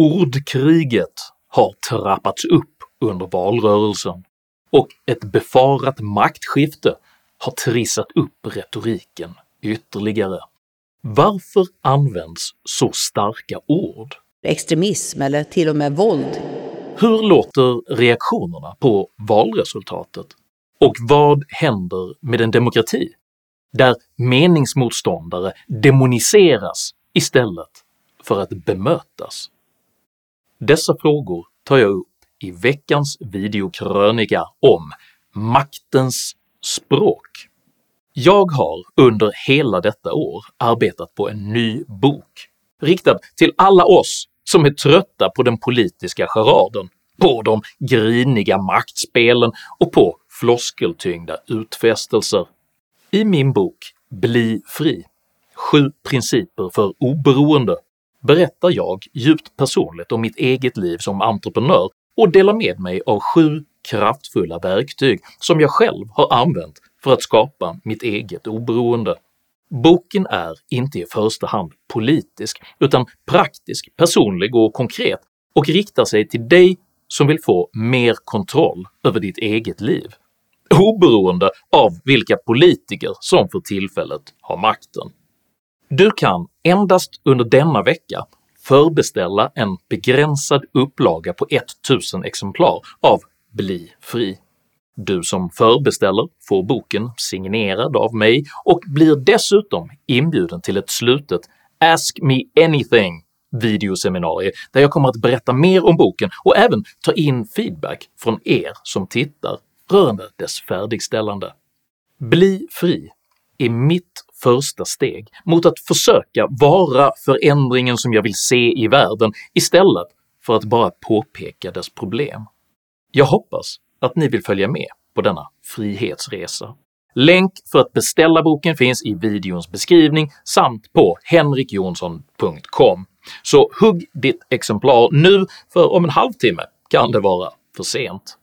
Ordkriget har trappats upp under valrörelsen och ett befarat maktskifte har trissat upp retoriken ytterligare. Varför används så starka ord? Extremism eller till och med våld. Hur låter reaktionerna på valresultatet? Och vad händer med en demokrati där meningsmotståndare demoniseras istället för att bemötas? Dessa frågor tar jag upp i veckans videokrönika om “Maktens språk”. Jag har under hela detta år arbetat på en ny bok riktad till alla oss som är trötta på den politiska charaden, på de griniga maktspelen och på floskeltyngda utfästelser. I min bok “Bli fri” Sju principer för oberoende berättar jag djupt personligt om mitt eget liv som entreprenör och delar med mig av sju kraftfulla verktyg som jag själv har använt för att skapa mitt eget oberoende. Boken är inte i första hand politisk utan praktisk, personlig och konkret och riktar sig till dig som vill få mer kontroll över ditt eget liv, oberoende av vilka politiker som för tillfället har makten. Du kan endast under denna vecka förbeställa en begränsad upplaga på 1000 exemplar av “Bli fri”. Du som förbeställer får boken signerad av mig och blir dessutom inbjuden till ett slutet “Ask me anything” videoseminarium där jag kommer att berätta mer om boken och även ta in feedback från er som tittar rörande dess färdigställande. Bli fri är mitt första steg mot att försöka vara förändringen som jag vill se i världen istället för att bara påpeka dess problem. Jag hoppas att ni vill följa med på denna frihetsresa. Länk för att beställa boken finns i videons beskrivning samt på henrikjonsson.com, så hugg ditt exemplar nu för om en halvtimme kan det vara för sent.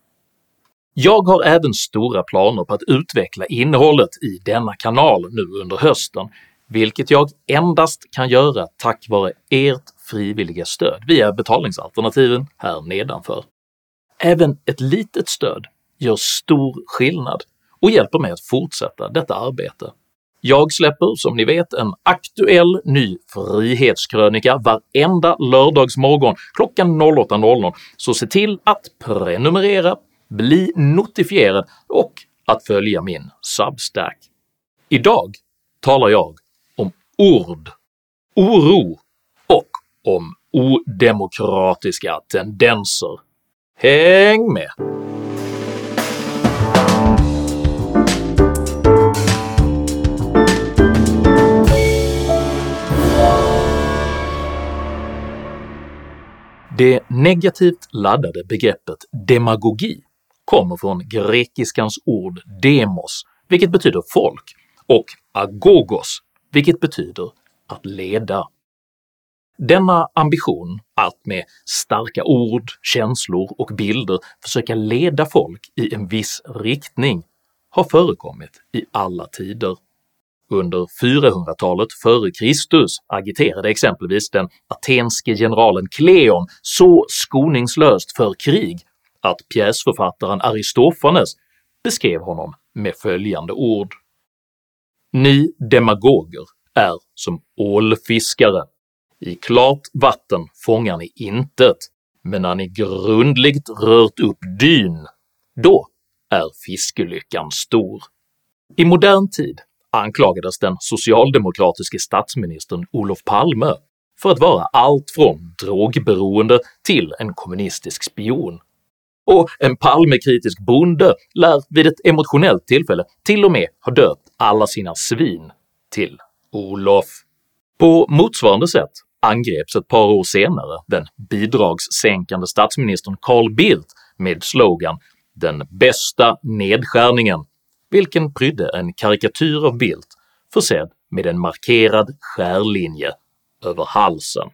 Jag har även stora planer på att utveckla innehållet i denna kanal nu under hösten, vilket jag endast kan göra tack vare ert frivilliga stöd via betalningsalternativen här nedanför. Även ett litet stöd gör stor skillnad och hjälper mig att fortsätta detta arbete. Jag släpper som ni vet en aktuell ny frihetskrönika varenda lördagsmorgon klockan 08.00 så se till att prenumerera bli notifierad och att följa min Substack. Idag talar jag om ord, oro och om odemokratiska tendenser. Häng med! Det negativt laddade begreppet demagogi kommer från grekiskans ord demos, vilket betyder folk, och agogos, vilket betyder att leda. Denna ambition att med starka ord, känslor och bilder försöka leda folk i en viss riktning har förekommit i alla tider. Under 400-talet före Kristus agiterade exempelvis den atenske generalen Kleon så skoningslöst för krig att pjäsförfattaren Aristofanes beskrev honom med följande ord. “Ni demagoger är som ålfiskare, i klart vatten fångar ni intet, men när ni grundligt rört upp dyn, då är fiskelyckan stor.” I modern tid anklagades den socialdemokratiske statsministern Olof Palme för att vara allt från drogberoende till en kommunistisk spion, och en Palmekritisk bonde lär vid ett emotionellt tillfälle till och med ha döpt alla sina svin till Olof. På motsvarande sätt angreps ett par år senare den bidragssänkande statsministern Carl Bildt med slogan “den bästa nedskärningen” vilken prydde en karikatyr av Bildt försedd med en markerad skärlinje över halsen.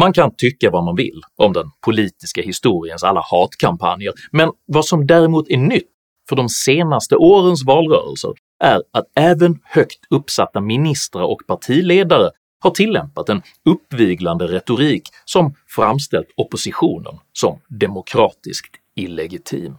Man kan tycka vad man vill om den politiska historiens alla hatkampanjer, men vad som däremot är nytt för de senaste årens valrörelser är att även högt uppsatta ministrar och partiledare har tillämpat en uppviglande retorik som framställt oppositionen som demokratiskt illegitim.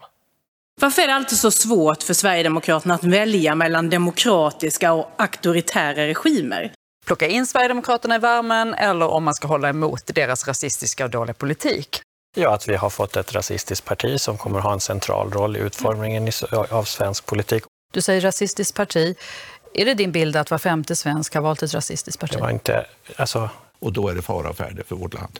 Varför är det alltid så svårt för Sverigedemokraterna att välja mellan demokratiska och auktoritära regimer? Plocka in Sverigedemokraterna i värmen eller om man ska hålla emot deras rasistiska och dåliga politik? Ja, att vi har fått ett rasistiskt parti som kommer ha en central roll i utformningen av svensk politik. Du säger rasistiskt parti. Är det din bild att var femte svensk har valt ett rasistiskt parti? Det var inte, alltså... Och då är det fara och färde för vårt land.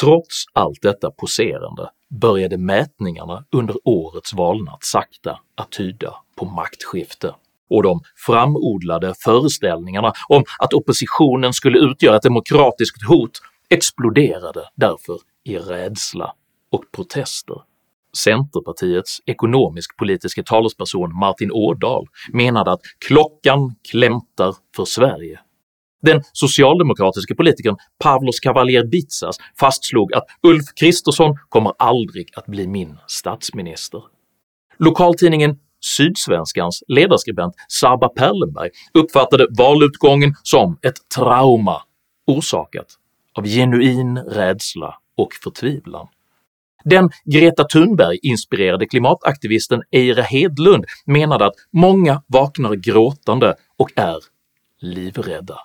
Trots allt detta poserande började mätningarna under årets valnatt sakta att tyda på maktskifte och de framodlade föreställningarna om att oppositionen skulle utgöra ett demokratiskt hot exploderade därför i rädsla och protester. Centerpartiets ekonomisk-politiske talesperson Martin Ådahl menade att “klockan klämtar för Sverige” Den socialdemokratiske politikern Pavlos Cavalier-Bitsas fastslog att “Ulf Kristersson kommer aldrig att bli min statsminister”. Lokaltidningen Sydsvenskans ledarskribent Saba Perlenberg uppfattade valutgången som ett trauma orsakat av genuin rädsla och förtvivlan. Den Greta Thunberg-inspirerade klimataktivisten Eira Hedlund menade att “många vaknar gråtande och är livrädda”.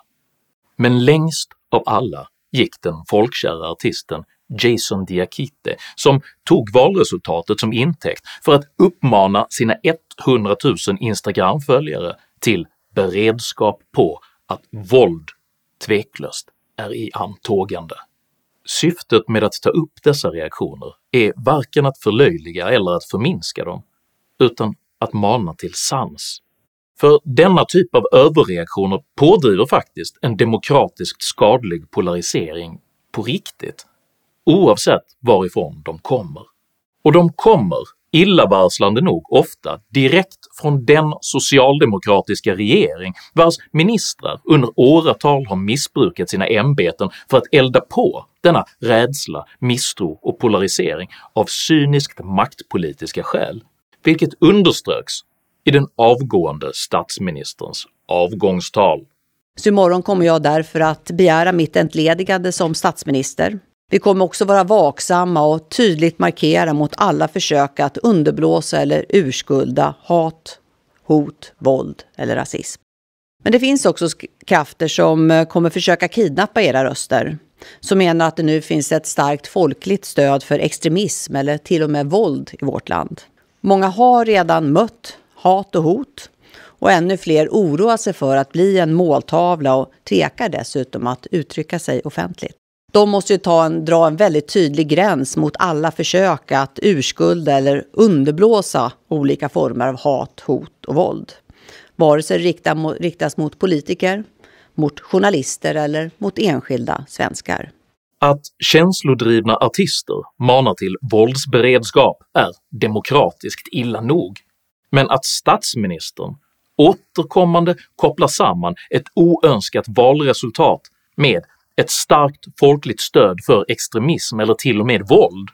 Men längst av alla gick den folkkära artisten Jason Diakite som tog valresultatet som intäkt för att uppmana sina 100 000 instagram-följare till beredskap på att våld tveklöst är i antågande. Syftet med att ta upp dessa reaktioner är varken att förlöjliga eller att förminska dem, utan att mana till sans för denna typ av överreaktioner pådriver faktiskt en demokratiskt skadlig polarisering på riktigt, oavsett varifrån de kommer. Och de kommer, illavarslande nog, ofta direkt från den socialdemokratiska regering vars ministrar under åratal har missbrukat sina ämbeten för att elda på denna rädsla, misstro och polarisering av cyniskt maktpolitiska skäl, vilket underströks i den avgående statsministerns avgångstal. Så imorgon kommer jag därför att begära mitt entledigande som statsminister. Vi kommer också vara vaksamma och tydligt markera mot alla försök att underblåsa eller urskulda hat, hot, våld eller rasism. Men det finns också krafter som eh, kommer försöka kidnappa era röster, som menar att det nu finns ett starkt folkligt stöd för extremism eller till och med våld i vårt land. Många har redan mött hat och hot. Och ännu fler oroar sig för att bli en måltavla och tvekar dessutom att uttrycka sig offentligt. De måste ju ta en, dra en väldigt tydlig gräns mot alla försök att urskulda eller underblåsa olika former av hat, hot och våld. Vare sig det riktas mot politiker, mot journalister eller mot enskilda svenskar. Att känslodrivna artister manar till våldsberedskap är demokratiskt illa nog, men att statsministern återkommande kopplar samman ett oönskat valresultat med ett starkt folkligt stöd för extremism eller till och med våld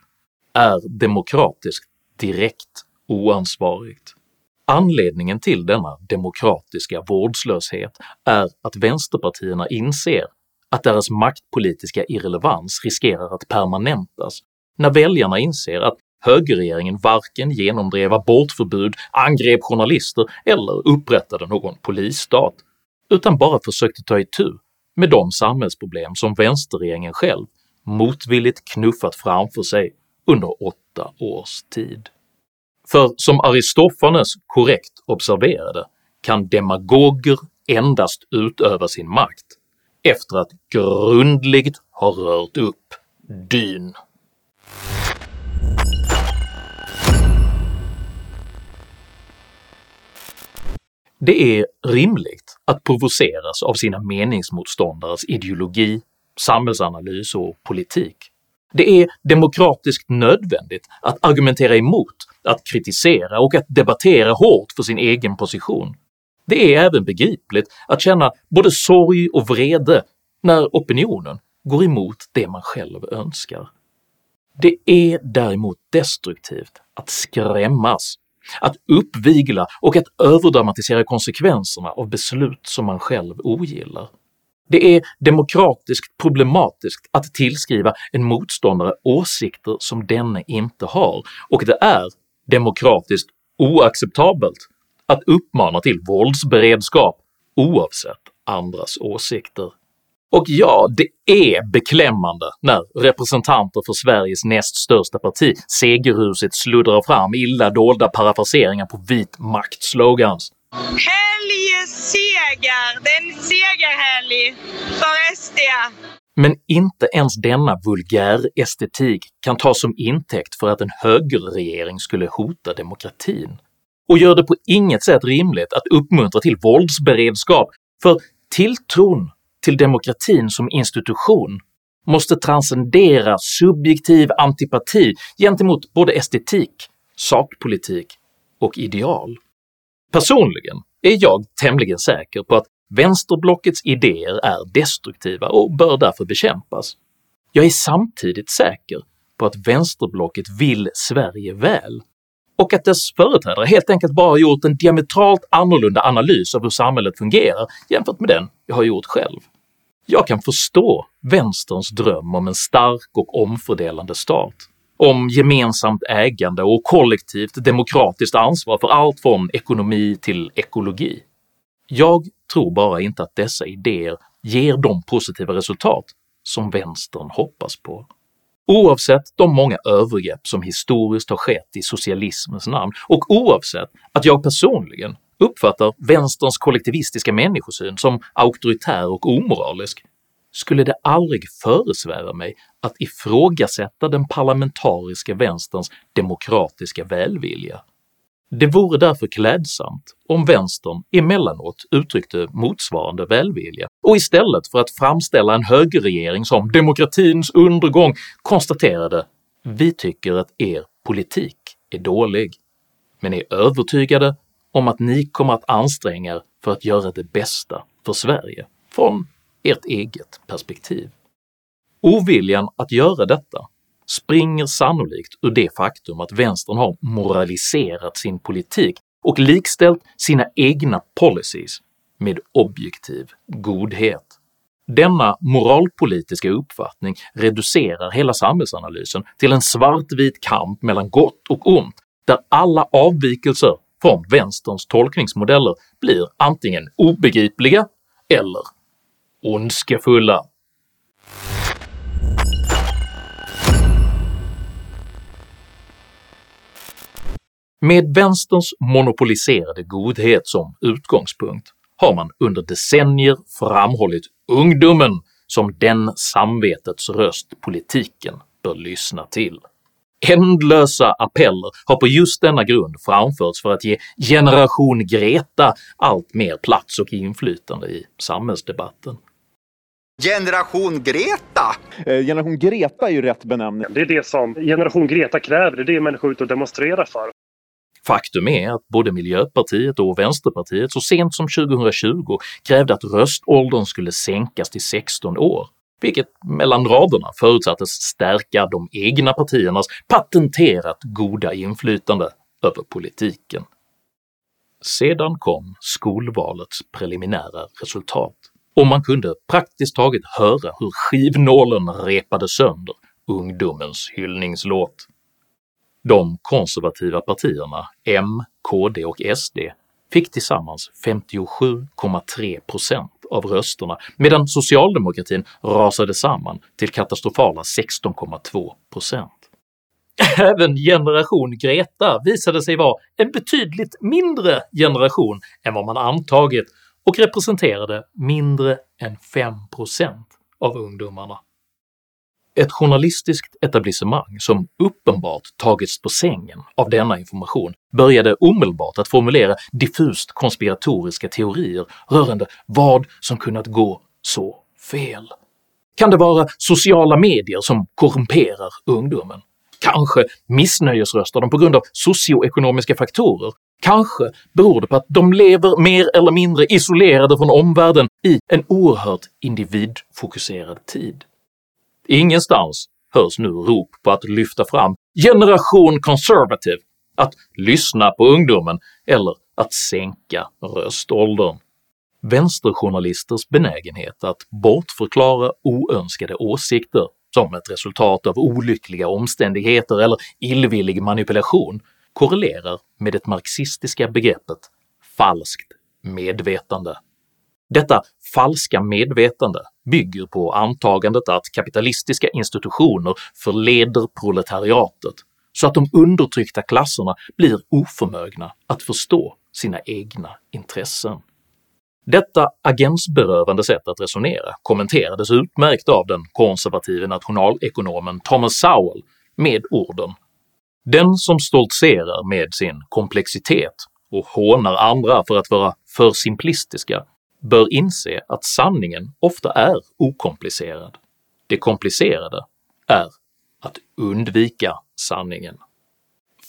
är demokratiskt direkt oansvarigt. Anledningen till denna demokratiska vårdslöshet är att vänsterpartierna inser att deras maktpolitiska irrelevans riskerar att permanentas när väljarna inser att högerregeringen varken genomdrev abortförbud, angrep journalister eller upprättade någon polisstat, utan bara försökte ta itu med de samhällsproblem som vänsterregeringen själv motvilligt knuffat framför sig under åtta års tid. För som Aristofanes korrekt observerade kan demagoger endast utöva sin makt efter att grundligt ha rört upp dyn. Det är rimligt att provoceras av sina meningsmotståndares ideologi, samhällsanalys och politik. Det är demokratiskt nödvändigt att argumentera emot, att kritisera och att debattera hårt för sin egen position. Det är även begripligt att känna både sorg och vrede när opinionen går emot det man själv önskar. Det är däremot destruktivt att skrämmas att uppvigla och att överdramatisera konsekvenserna av beslut som man själv ogillar. Det är demokratiskt problematiskt att tillskriva en motståndare åsikter som denne inte har, och det är demokratiskt oacceptabelt att uppmana till våldsberedskap oavsett andras åsikter. Och ja, det är beklämmande när representanter för Sveriges näst största parti segerhuset sluddrar fram illa dolda parafraseringar på vit makt-slogans. Helgseger! Det är en segerhelg för SD! Men inte ens denna vulgärestetik kan tas som intäkt för att en högerregering skulle hota demokratin, och gör det på inget sätt rimligt att uppmuntra till våldsberedskap, för tilltron till demokratin som institution måste transcendera subjektiv antipati gentemot både estetik, sakpolitik och ideal. Personligen är jag tämligen säker på att vänsterblockets idéer är destruktiva och bör därför bekämpas. Jag är samtidigt säker på att vänsterblocket vill Sverige väl och att dess företrädare helt enkelt bara gjort en diametralt annorlunda analys av hur samhället fungerar jämfört med den jag har gjort själv. Jag kan förstå vänsterns dröm om en stark och omfördelande stat, om gemensamt ägande och kollektivt demokratiskt ansvar för allt från ekonomi till ekologi. Jag tror bara inte att dessa idéer ger de positiva resultat som vänstern hoppas på. Oavsett de många övergrepp som historiskt har skett i socialismens namn, och oavsett att jag personligen uppfattar vänsterns kollektivistiska människosyn som auktoritär och omoralisk, skulle det aldrig föresväva mig att ifrågasätta den parlamentariska vänsterns demokratiska välvilja. Det vore därför klädsamt om vänstern emellanåt uttryckte motsvarande välvilja och istället för att framställa en högerregering som “demokratins undergång” konstaterade “Vi tycker att er politik är dålig, men är övertygade om att ni kommer att anstränga er för att göra det bästa för Sverige från ert eget perspektiv. Oviljan att göra detta springer sannolikt ur det faktum att vänstern har moraliserat sin politik och likställt sina egna policies med objektiv godhet. Denna moralpolitiska uppfattning reducerar hela samhällsanalysen till en svartvit kamp mellan gott och ont, där alla avvikelser från vänsterns tolkningsmodeller blir antingen obegripliga eller ondskefulla. Med vänsterns monopoliserade godhet som utgångspunkt har man under decennier framhållit ungdomen som den samvetets röst politiken bör lyssna till. Ändlösa appeller har på just denna grund framförts för att ge “generation Greta” allt mer plats och inflytande i samhällsdebatten. Generation Greta! Eh, Generation Greta är ju rätt benämning. Det är det som Generation Greta kräver, det är det människor ute och demonstrerar för. Faktum är att både Miljöpartiet och Vänsterpartiet så sent som 2020 krävde att röståldern skulle sänkas till 16 år, vilket mellan raderna förutsattes stärka de egna partiernas patenterat goda inflytande över politiken. Sedan kom skolvalets preliminära resultat, och man kunde praktiskt taget höra hur skivnålen repade sönder ungdomens hyllningslåt. De konservativa partierna M, KD och SD fick tillsammans 57,3 procent av rösterna medan socialdemokratin rasade samman till katastrofala 16,2%. Även generation Greta visade sig vara en betydligt mindre generation än vad man antagit och representerade mindre än 5% av ungdomarna. Ett journalistiskt etablissemang som uppenbart tagits på sängen av denna information började omedelbart att formulera diffust konspiratoriska teorier rörande vad som kunnat gå så fel. Kan det vara sociala medier som korrumperar ungdomen? Kanske missnöjesröstar de på grund av socioekonomiska faktorer? Kanske beror det på att de lever mer eller mindre isolerade från omvärlden i en oerhört individfokuserad tid? Ingenstans hörs nu rop på att lyfta fram “generation conservative”, att lyssna på ungdomen eller att sänka röståldern. vänsterjournalisters benägenhet att bortförklara oönskade åsikter som ett resultat av olyckliga omständigheter eller illvillig manipulation korrelerar med det marxistiska begreppet “falskt medvetande”. Detta falska medvetande bygger på antagandet att kapitalistiska institutioner förleder proletariatet så att de undertryckta klasserna blir oförmögna att förstå sina egna intressen. Detta agensberövande sätt att resonera kommenterades utmärkt av den konservative nationalekonomen Thomas Sowell med orden “Den som stoltserar med sin komplexitet och hånar andra för att vara för simplistiska bör inse att sanningen ofta är okomplicerad. Det komplicerade är att undvika sanningen.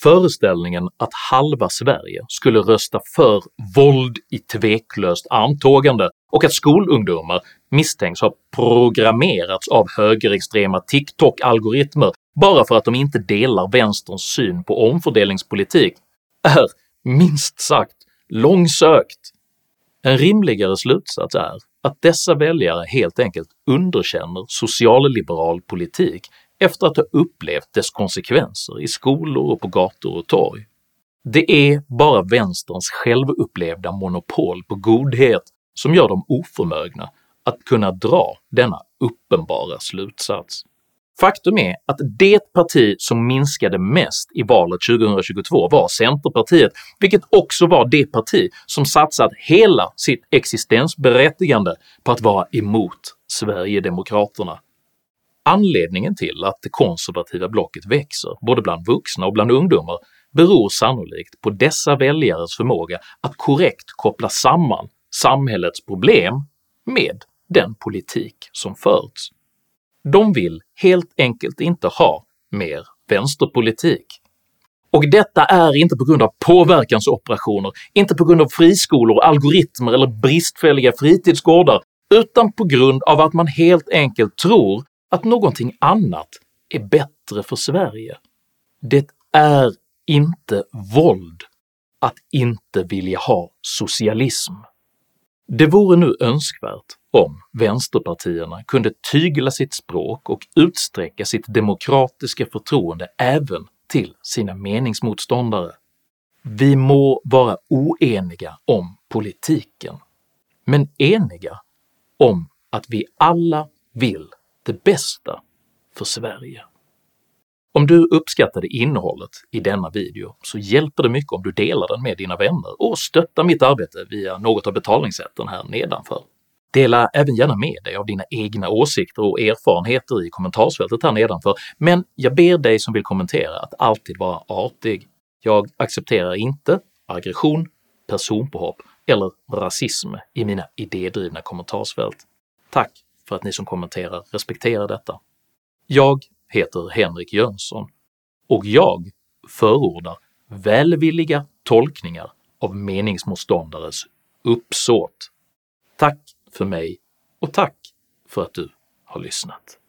Föreställningen att halva Sverige skulle rösta för våld i tveklöst antågande och att skolungdomar misstänks ha programmerats av högerextrema TikTok-algoritmer bara för att de inte delar vänsterns syn på omfördelningspolitik är minst sagt långsökt. En rimligare slutsats är att dessa väljare helt enkelt underkänner socialliberal politik efter att ha upplevt dess konsekvenser i skolor och på gator och torg. Det är bara vänsterns självupplevda monopol på godhet som gör dem oförmögna att kunna dra denna uppenbara slutsats. Faktum är att det parti som minskade mest i valet 2022 var Centerpartiet, vilket också var det parti som satsat hela sitt existensberättigande på att vara emot Sverigedemokraterna. Anledningen till att det konservativa blocket växer, både bland vuxna och bland ungdomar, beror sannolikt på dessa väljares förmåga att korrekt koppla samman samhällets problem med den politik som förts. De vill helt enkelt inte ha mer vänsterpolitik. Och detta är inte på grund av påverkansoperationer, inte på grund av friskolor, algoritmer eller bristfälliga fritidsgårdar, utan på grund av att man helt enkelt tror att någonting annat är bättre för Sverige. Det är inte våld att inte vilja ha socialism. Det vore nu önskvärt om vänsterpartierna kunde tygla sitt språk och utsträcka sitt demokratiska förtroende även till sina meningsmotståndare. Vi må vara oeniga om politiken, men eniga om att vi alla vill det bästa för Sverige. Om du uppskattade innehållet i denna video så hjälper det mycket om du delar den med dina vänner och stöttar mitt arbete via något av betalningssätten här nedanför. Dela även gärna med dig av dina egna åsikter och erfarenheter i kommentarsfältet här nedanför, men jag ber dig som vill kommentera att alltid vara artig. Jag accepterar inte aggression, personpåhopp eller rasism i mina idédrivna kommentarsfält. Tack för att ni som kommenterar respekterar detta. Jag heter Henrik Jönsson och jag förordar välvilliga tolkningar av meningsmotståndares uppsåt. Tack för mig och tack för att du har lyssnat.